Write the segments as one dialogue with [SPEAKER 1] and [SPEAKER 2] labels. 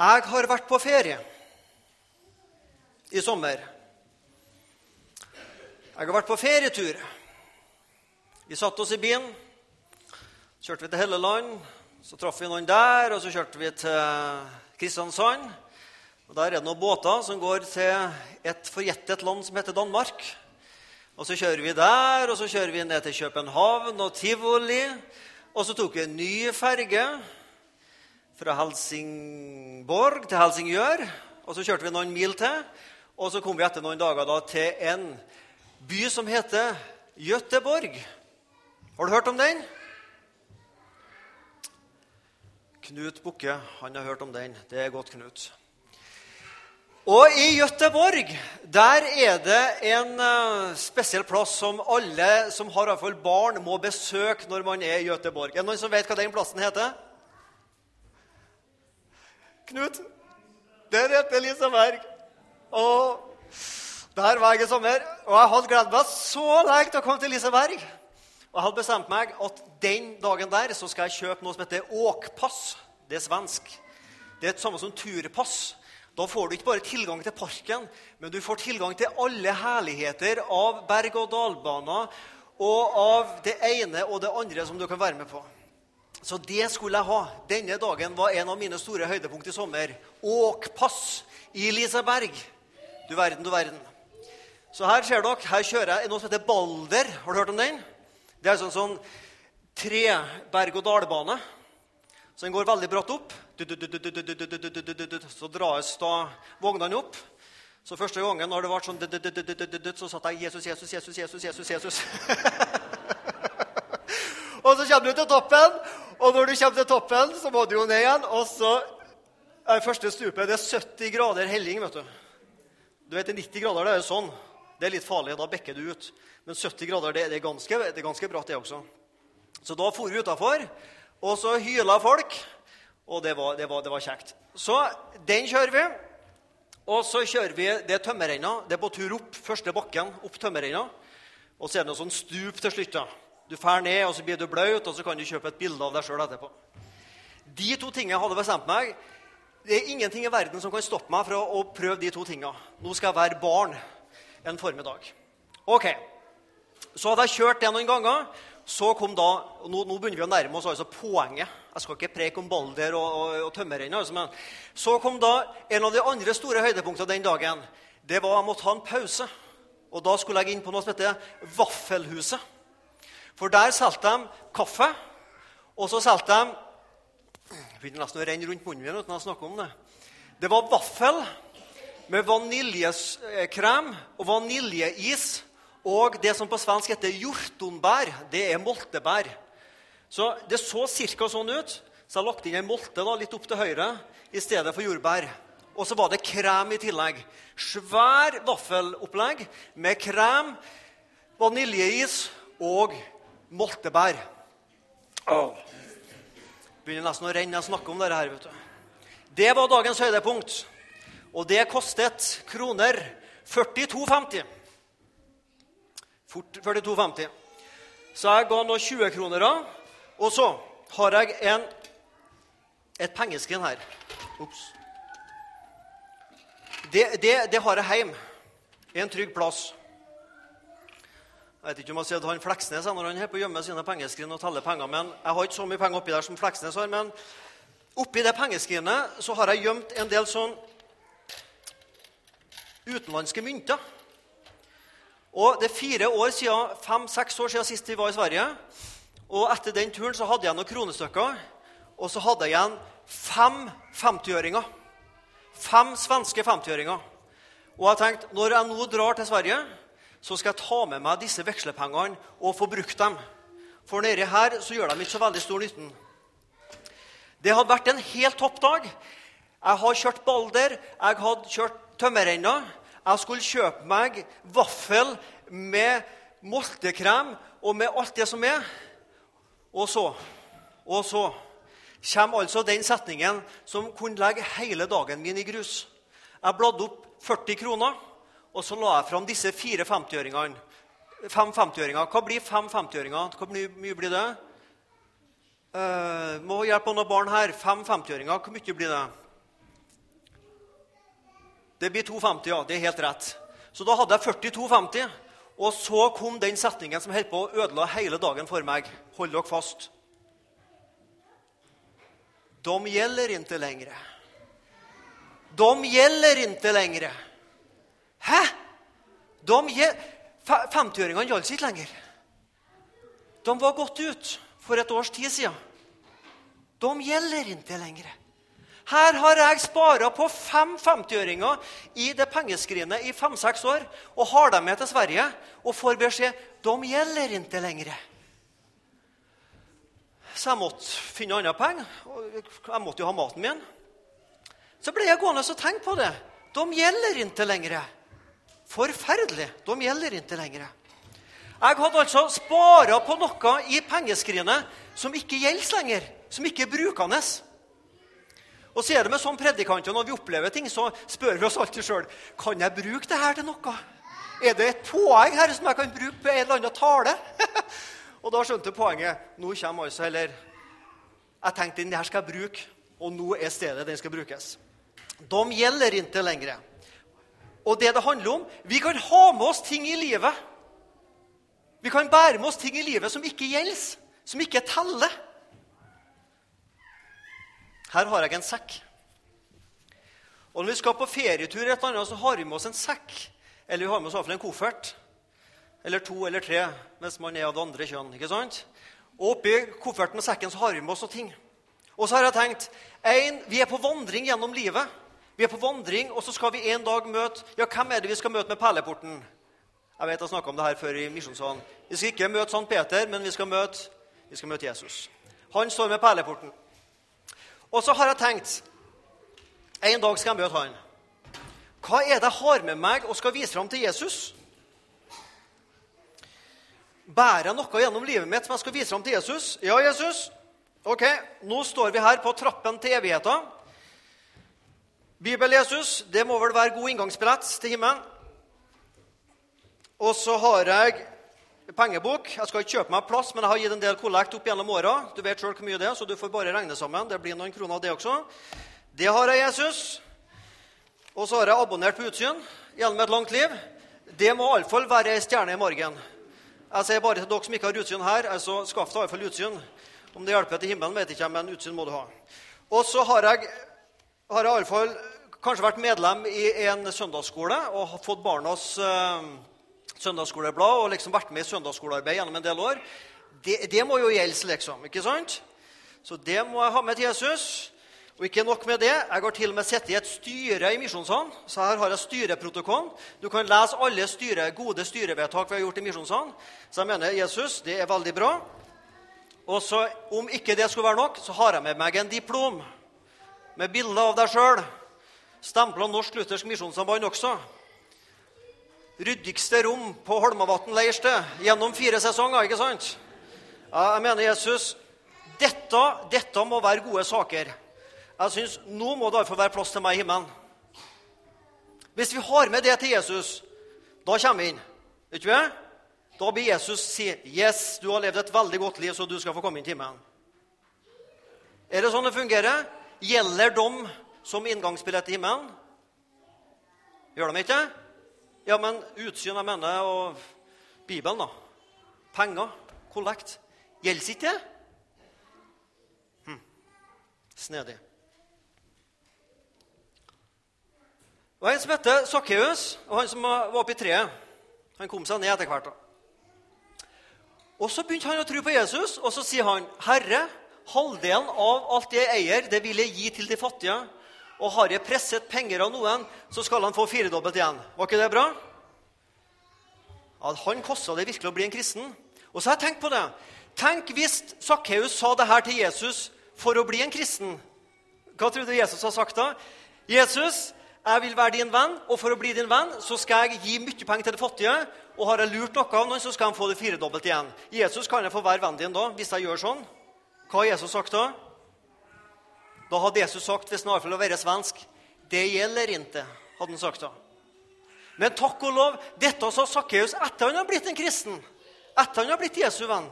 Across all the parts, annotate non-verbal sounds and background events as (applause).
[SPEAKER 1] Jeg har vært på ferie i sommer. Jeg har vært på ferietur. Vi satte oss i bilen. kjørte vi til Helleland. Så traff vi noen der, og så kjørte vi til Kristiansand. Og Der er det noen båter som går til et forjettet land som heter Danmark. Og Så kjører vi der, og så kjører vi ned til København og tivoli. Og så tok vi en ny ferge fra Helsingborg til Helsingør. Og så kjørte vi noen mil til, og så kom vi etter noen dager da til en by som heter Göteborg. Har du hørt om den? Knut Bukke han har hørt om den. Det er godt, Knut. Og i Göteborg der er det en uh, spesiell plass som alle som har barn, må besøke når man er i Göteborg. Er det noen som vet hva den plassen heter? Knut? Der heter Liseberg. Og der var jeg i sommer. Og jeg hadde gledet meg så lenge til å komme til Liseberg. Og jeg hadde bestemt meg at den dagen der så skal jeg kjøpe noe som heter åkpass. Det er svensk. Det er det samme som turpass. Da får du ikke bare tilgang til parken, men du får tilgang til alle herligheter av berg-og-dal-baner og av det ene og det andre som du kan være med på. Så det skulle jeg ha. Denne dagen var en av mine store høydepunkt i sommer. Åkpass i Liseberg. Du verden, du verden. Så her ser dere, her kjører jeg noe som heter Balder. Har du hørt om den? Det er sånn, sånn tre berg-og-dal-bane. Så den går veldig bratt opp. Så dras da vognene opp. Så første gangen når det ble sånn så satt jeg Jesus, Jesus, Jesus, Jesus, Jesus. Jesus. og så kommer du til toppen, og når du kommer til toppen, så må du jo ned igjen. Og så er første stupet det er 70 grader helling. vet du. Du vet, 90 grader det er jo sånn. Det er litt farlig. Da bekker du ut. Men 70 grader det, det, er, ganske, det ganske bratt, det også. Så da for vi utafor, og så hyla folk. Og det var, det, var, det var, kjekt. Så den kjører vi. Og så kjører vi det er tømmerrenna. Det er på tur opp første bakken, opp tømmerrenna. Og så er det noe sånn stup til slutt. Du drar ned, og så blir du blaut, og så kan du kjøpe et bilde av deg sjøl etterpå. De to tingene hadde bestemt meg Det er ingenting i verden som kan stoppe meg fra å prøve de to tingene. Nå skal jeg være barn en formiddag. Ok, Så hadde jeg kjørt det noen ganger. Så kom da, nå, nå begynner vi å nærme oss altså poenget. Jeg skal ikke preke om Balder og, og, og tømmerrenn. Altså, men så kom da en av de andre store høydepunktene den dagen. Det var at jeg måtte ha en pause. Og da skulle jeg inn på noe som heter Vaffelhuset. For der solgte de kaffe, og så solgte de Jeg begynner nesten å renne rundt munnen min uten å snakke om det. Det var vaffel med vaniljekrem og vaniljeis og det som på svensk heter hjortonbær. Det er moltebær. Så Det så ca. sånn ut. Så jeg lagt inn en molte da, litt opp til høyre i stedet for jordbær. Og så var det krem i tillegg. Svær vaffelopplegg med krem, vaniljeis og moltebær. Oh. Begynner nesten å renne når jeg snakker om dette. her, vet du. Det var dagens høydepunkt. Og det kostet kroner 42,50. 42,50. Så jeg ga nå 20-kronere. Og så har jeg en, et pengeskrin her. Ops. Det, det, det har jeg hjemme. I en trygg plass. Jeg vet ikke om jeg har sett han Fleksnes når han er på å gjemme sine pengeskrin og teller penger. men Jeg har ikke så mye penger oppi der som Fleksnes har. Men oppi det pengeskrinet så har jeg gjemt en del sånn utenlandske mynter. Og Det er fire år siden, fem-seks år siden sist vi var i Sverige. Og Etter den turen så hadde jeg noen kronestykker, og så hadde jeg igjen fem 50-øringer. Fem svenske 50-øringer. Og jeg tenkte når jeg nå drar til Sverige så skal jeg ta med meg disse vekslepengene og få brukt dem. For nedi her så gjør de ikke så veldig stor nytten. Det hadde vært en helt topp dag. Jeg har kjørt Balder, jeg hadde kjørt tømmerrenna. Jeg skulle kjøpe meg vaffel med moltekrem og med alt det som er. Og så, og så kommer altså den setningen som kunne legge hele dagen min i grus. Jeg bladde opp 40 kroner. Og så la jeg fram disse fire 50-åringene. Fem 50-øringer. Hva blir fem 50-åringer? Hvor mye, blir det? Uh, må hjelpe noen barn her. Fem 50-åringer, hvor mye blir det? Det blir 2,50, ja. Det er helt rett. Så da hadde jeg 42,50. Og så kom den setningen som holdt på å ødela hele dagen for meg. Hold dere fast. De gjelder ikke lenger. De gjelder ikke lenger. Hæ? De 50-åringene gjaldt ikke lenger. De var gått ut for et års tid siden. De gjelder ikke lenger. Her har jeg spara på fem 50-åringer i det pengeskrinet i fem-seks år og har dem med til Sverige og får beskjed de gjelder ikke lenger. Så jeg måtte finne andre penger. Jeg måtte jo ha maten min. Så ble jeg gående og tenke på det. De gjelder ikke lenger. Forferdelig. De gjelder ikke lenger. Jeg hadde altså spara på noe i pengeskrinet som ikke gjelder lenger. Som ikke er brukende. Og så er det med sånn predikanter, Når vi opplever ting, så spør vi oss alltid sjøl kan jeg bruke det her til noe. Er det et poeng her som jeg kan bruke på en eller annen tale? (laughs) og da skjønte poenget. Nå kommer altså heller Jeg tenkte den her skal jeg bruke, og nå er stedet den skal brukes. De gjelder ikke lenger. Og det det handler om Vi kan ha med oss ting i livet. Vi kan bære med oss ting i livet som ikke gjelder, som ikke teller. Her har jeg en sekk. Og Når vi skal på ferietur, et eller annet, så har vi med oss en sekk. Eller vi har med oss iallfall en koffert. Eller to eller tre hvis man er av det andre kjønn. ikke sant? Og Oppi kofferten og sekken så har vi med oss noen ting. Og så har jeg tenkt en, Vi er på vandring gjennom livet. Vi er på vandring, og så skal vi en dag møte Ja, hvem er det vi skal møte med perleporten? Jeg vet jeg snakka om det her før i Misjonssalen. Vi skal ikke møte Sankt Peter, men vi skal møte, vi skal møte Jesus. Han står med perleporten. Og så har jeg tenkt En dag skal jeg møte han. Hva er det jeg har med meg og skal vise fram til Jesus? Bærer jeg noe gjennom livet mitt som jeg skal vise fram til Jesus? Ja, Jesus. Ok, nå står vi her på trappen til evigheten. Bibel-Jesus, det må vel være god inngangsbillett til himmelen. Og så har jeg pengebok. Jeg skal ikke kjøpe meg plass, men jeg har gitt en del kollekt opp gjennom åra. Du vet sjøl hvor mye det er, så du får bare regne sammen. Det blir noen kroner det også. Det har jeg Jesus. Og så har jeg abonnert på Utsyn gjennom et langt liv. Det må iallfall være ei stjerne i morgen. Jeg sier bare til dere som ikke har utsyn her, altså skaff deg iallfall utsyn. Om det hjelper til himmelen, vet jeg ikke, men utsyn må du ha. Og så har jeg, har jeg iallfall kanskje vært medlem i en søndagsskole og fått barnas eh, søndagsskoleblad og liksom vært med i søndagsskolearbeid gjennom en del år. Det, det må jo gjelde, liksom. ikke sant? Så det må jeg ha med til Jesus. Og ikke nok med det, jeg har til og med sittet i et styre i Misjonssalen. Så her har jeg styreprotokollen. Du kan lese alle styre, gode styrevedtak vi har gjort i Misjonssalen. Så jeg mener Jesus, det er veldig bra. Og så, om ikke det skulle være nok, så har jeg med meg en diplom med bilde av deg sjøl. Stempla Norsk Luthersk Misjonssamband også ryddigste rom på Holmavatn leirsted gjennom fire sesonger. ikke sant? Jeg mener, Jesus, dette, dette må være gode saker. Jeg synes, Nå må det iallfall være plass til meg i himmelen. Hvis vi har med det til Jesus, da kommer vi inn. Ikke vi? Da blir Jesus si, 'Yes, du har levd et veldig godt liv, så du skal få komme inn til himmelen'. Er det sånn det fungerer? Gjelder dom som inngangsbillett til himmelen? Gjør de ikke? Ja, men utsyn, jeg mener, og Bibelen, da. Penger, kollekt. Gjelder ikke det? Hm. Snedig. Det var en som heter Sakkeus, og han som var oppe i treet. Han kom seg ned etter hvert. da. Og Så begynte han å tro på Jesus, og så sier han, 'Herre, halvdelen av alt jeg eier, det vil jeg gi til de fattige.' Og har jeg presset penger av noen, så skal han få firedobbelt igjen. Var ikke det bra? Ja, han kosta det virkelig å bli en kristen. Og så har jeg tenkt på det. Tenk hvis Sakkeus sa det her til Jesus for å bli en kristen. Hva tror du Jesus har sagt da? Jesus, jeg vil være din venn, og for å bli din venn så skal jeg gi mye penger til de fattige. Og har jeg lurt noe av noen, så skal han få det firedobbelt igjen. Jesus, kan jeg få være vennen din da, hvis jeg gjør sånn? Hva har Jesus sagt da? Da hadde Jesus sagt, hvis han iallfall være svensk, det gjelder ikke, hadde han sagt da. Men takk og lov, dette sa Sakkeus etter han har blitt en kristen. Etter han har blitt Jesu venn.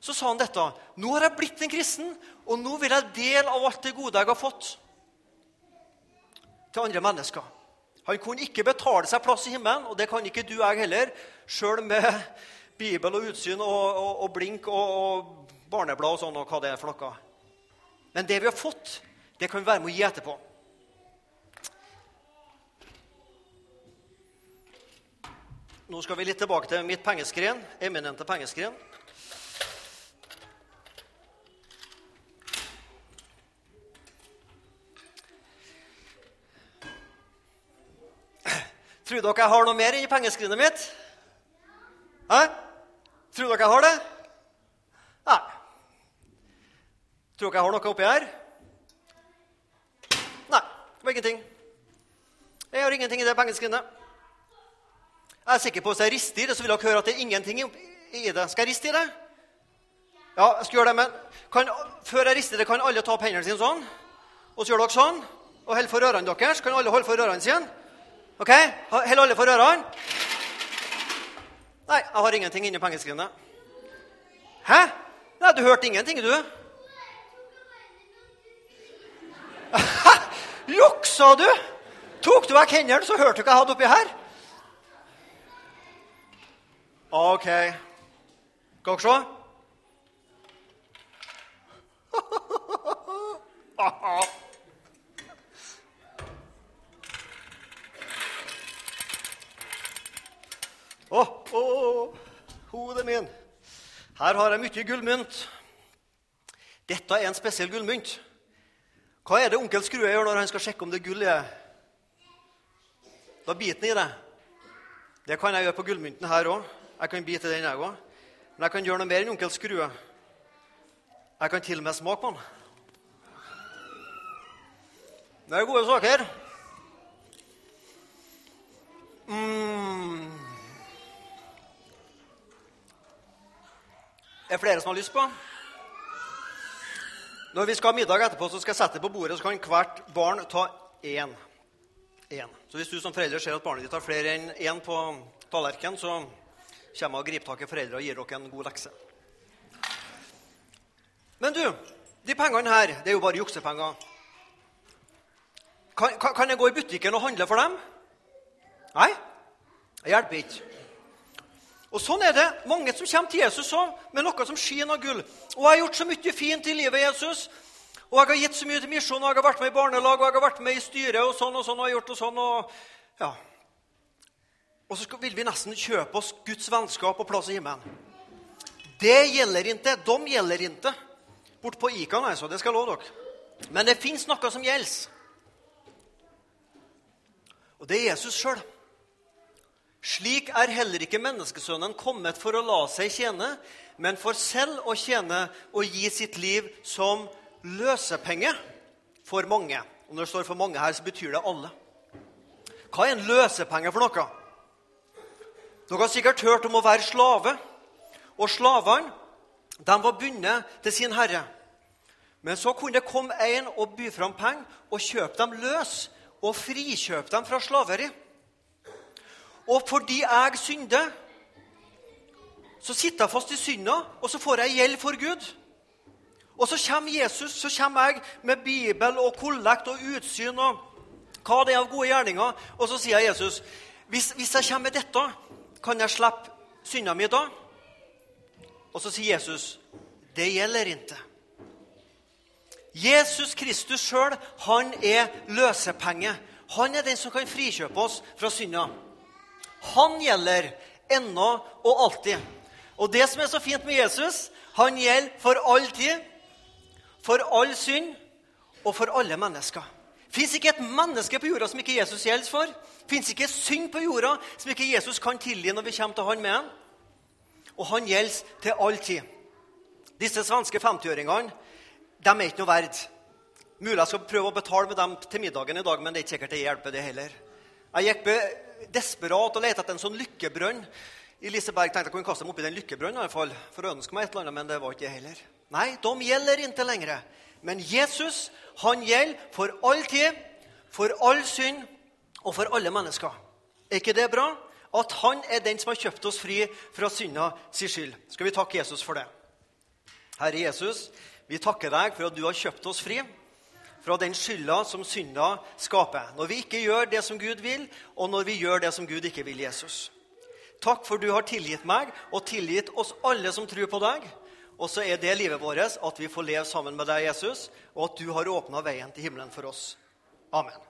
[SPEAKER 1] Så sa han dette. Nå har jeg blitt en kristen, og nå vil jeg dele av alt det gode jeg har fått, til andre mennesker. Han kunne ikke betale seg plass i himmelen, og det kan ikke du jeg heller, sjøl med bibel og utsyn og, og, og blink og, og, barneblad og sånn, og hva det er for noe. Men det vi har fått, det kan vi være med å gi etterpå. Nå skal vi litt tilbake til mitt pengeskrin, eminente pengeskrin. Tror dere jeg har noe mer i pengeskrinet mitt? Hæ? Tror dere jeg har det? Nei. Tror dere jeg har noe oppi her? Nei. Ingenting. Jeg har ingenting i det pengeskrinet. Jeg er sikker på Hvis jeg rister i det, så vil dere høre at det er ingenting i det. Skal jeg riste i det? Ja, jeg skal gjøre det, men kan, Før jeg rister det, kan alle ta opp hendene sine sånn? Og så gjør dere sånn. Og holder for ørene deres. Kan alle holde for ørene sine? Ok? Hold alle for ørene. Nei, jeg har ingenting inni pengeskrinet. Hæ? Nei, du hørte ingenting, du. Juksa du? Tok du vekk hendene, så hørte du hva jeg hadde oppi her. OK. Skal dere se? Å, oh, oh, hodet min. Her har jeg mye gullmynt. Dette er en spesiell gullmynt. Hva er det onkel Skrue gjør når han skal sjekke om det er gull i det? Da biter han i det. Det kan jeg gjøre på gullmynten her òg. Jeg kan bite den, jeg òg. Men jeg kan gjøre noe mer enn onkel Skrue. Jeg kan til og med smake på den. Det er gode saker. Mm. Er det flere som har lyst på? Når vi skal ha middag etterpå, så skal jeg sette på bordet, så kan hvert barn ta én. én. Så hvis du som forelder ser at barnet ditt har flere enn én på tallerkenen, så kommer jeg og griper tak i foreldre og gir dere en god lekse. Men du, de pengene her, det er jo bare juksepenger. Kan, kan, kan jeg gå i butikken og handle for dem? Nei, det hjelper ikke. Og Sånn er det mange som kommer til Jesus også, med noe som skinner av gull. Og 'Jeg har gjort så mye fint i livet, Jesus.' Og 'jeg har gitt så mye til misjon, og jeg har vært med i barnelag, og jeg har vært med i styret' og sånn og sånn, og jeg har gjort og sånn, og ja, og så vil vi nesten kjøpe oss Guds vennskap og plass i himmelen. Det gjelder ikke. De gjelder ikke. Bort på Ikan, altså. Det skal jeg love dere. Men det fins noe som gjelder. Og det er Jesus sjøl. Slik er heller ikke menneskesønnen kommet for å la seg tjene, men for selv å tjene og gi sitt liv som løsepenge for mange. Og når det står 'for mange' her, så betyr det alle. Hva er en løsepenge for noe? Dere har sikkert hørt om å være slave. Og slavene var bundet til sin herre. Men så kunne det komme en og by fram penger og kjøpe dem løs og frikjøpe dem fra slaveri. Og fordi jeg synder, så sitter jeg fast i synda, og så får jeg gjeld for Gud. Og så kommer Jesus, så kommer jeg med Bibel og kollekt og utsyn og hva det er av gode gjerninger, og så sier Jesus hvis, hvis jeg kommer med dette kan jeg slippe synda mi da? Og så sier Jesus, det gjelder ikke. Jesus Kristus sjøl, han er løsepenge. Han er den som kan frikjøpe oss fra synda. Han gjelder ennå og alltid. Og det som er så fint med Jesus, han gjelder for all tid, for all synd og for alle mennesker. Fins ikke et menneske på jorda som ikke Jesus gjelder for. Fins ikke synd på jorda som ikke Jesus kan tilgi når vi kommer til han med ham. Og han gjelder til all tid. Disse svenske 50-åringene de er ikke noe verd. Mulig jeg skal prøve å betale med dem til middagen i dag, men det er ikke sikkert det hjelper, det heller. Jeg gikk desperat og lette etter en sånn lykkebrønn. I Liseberg tenkte jeg kunne kaste dem oppi den lykkebrønnen i hvert fall, for å ønske meg et eller annet, men det var ikke det heller. Nei, de gjelder ikke lenger. Men Jesus han gjelder for all tid, for all synd og for alle mennesker. Er ikke det bra? At han er den som har kjøpt oss fri fra synda si skyld. Skal vi takke Jesus for det? Herre Jesus, vi takker deg for at du har kjøpt oss fri. Fra den skylda som synda skaper. Når vi ikke gjør det som Gud vil, og når vi gjør det som Gud ikke vil, Jesus. Takk for du har tilgitt meg og tilgitt oss alle som tror på deg. Og så er det livet vårt at vi får leve sammen med deg, Jesus, og at du har åpna veien til himmelen for oss. Amen.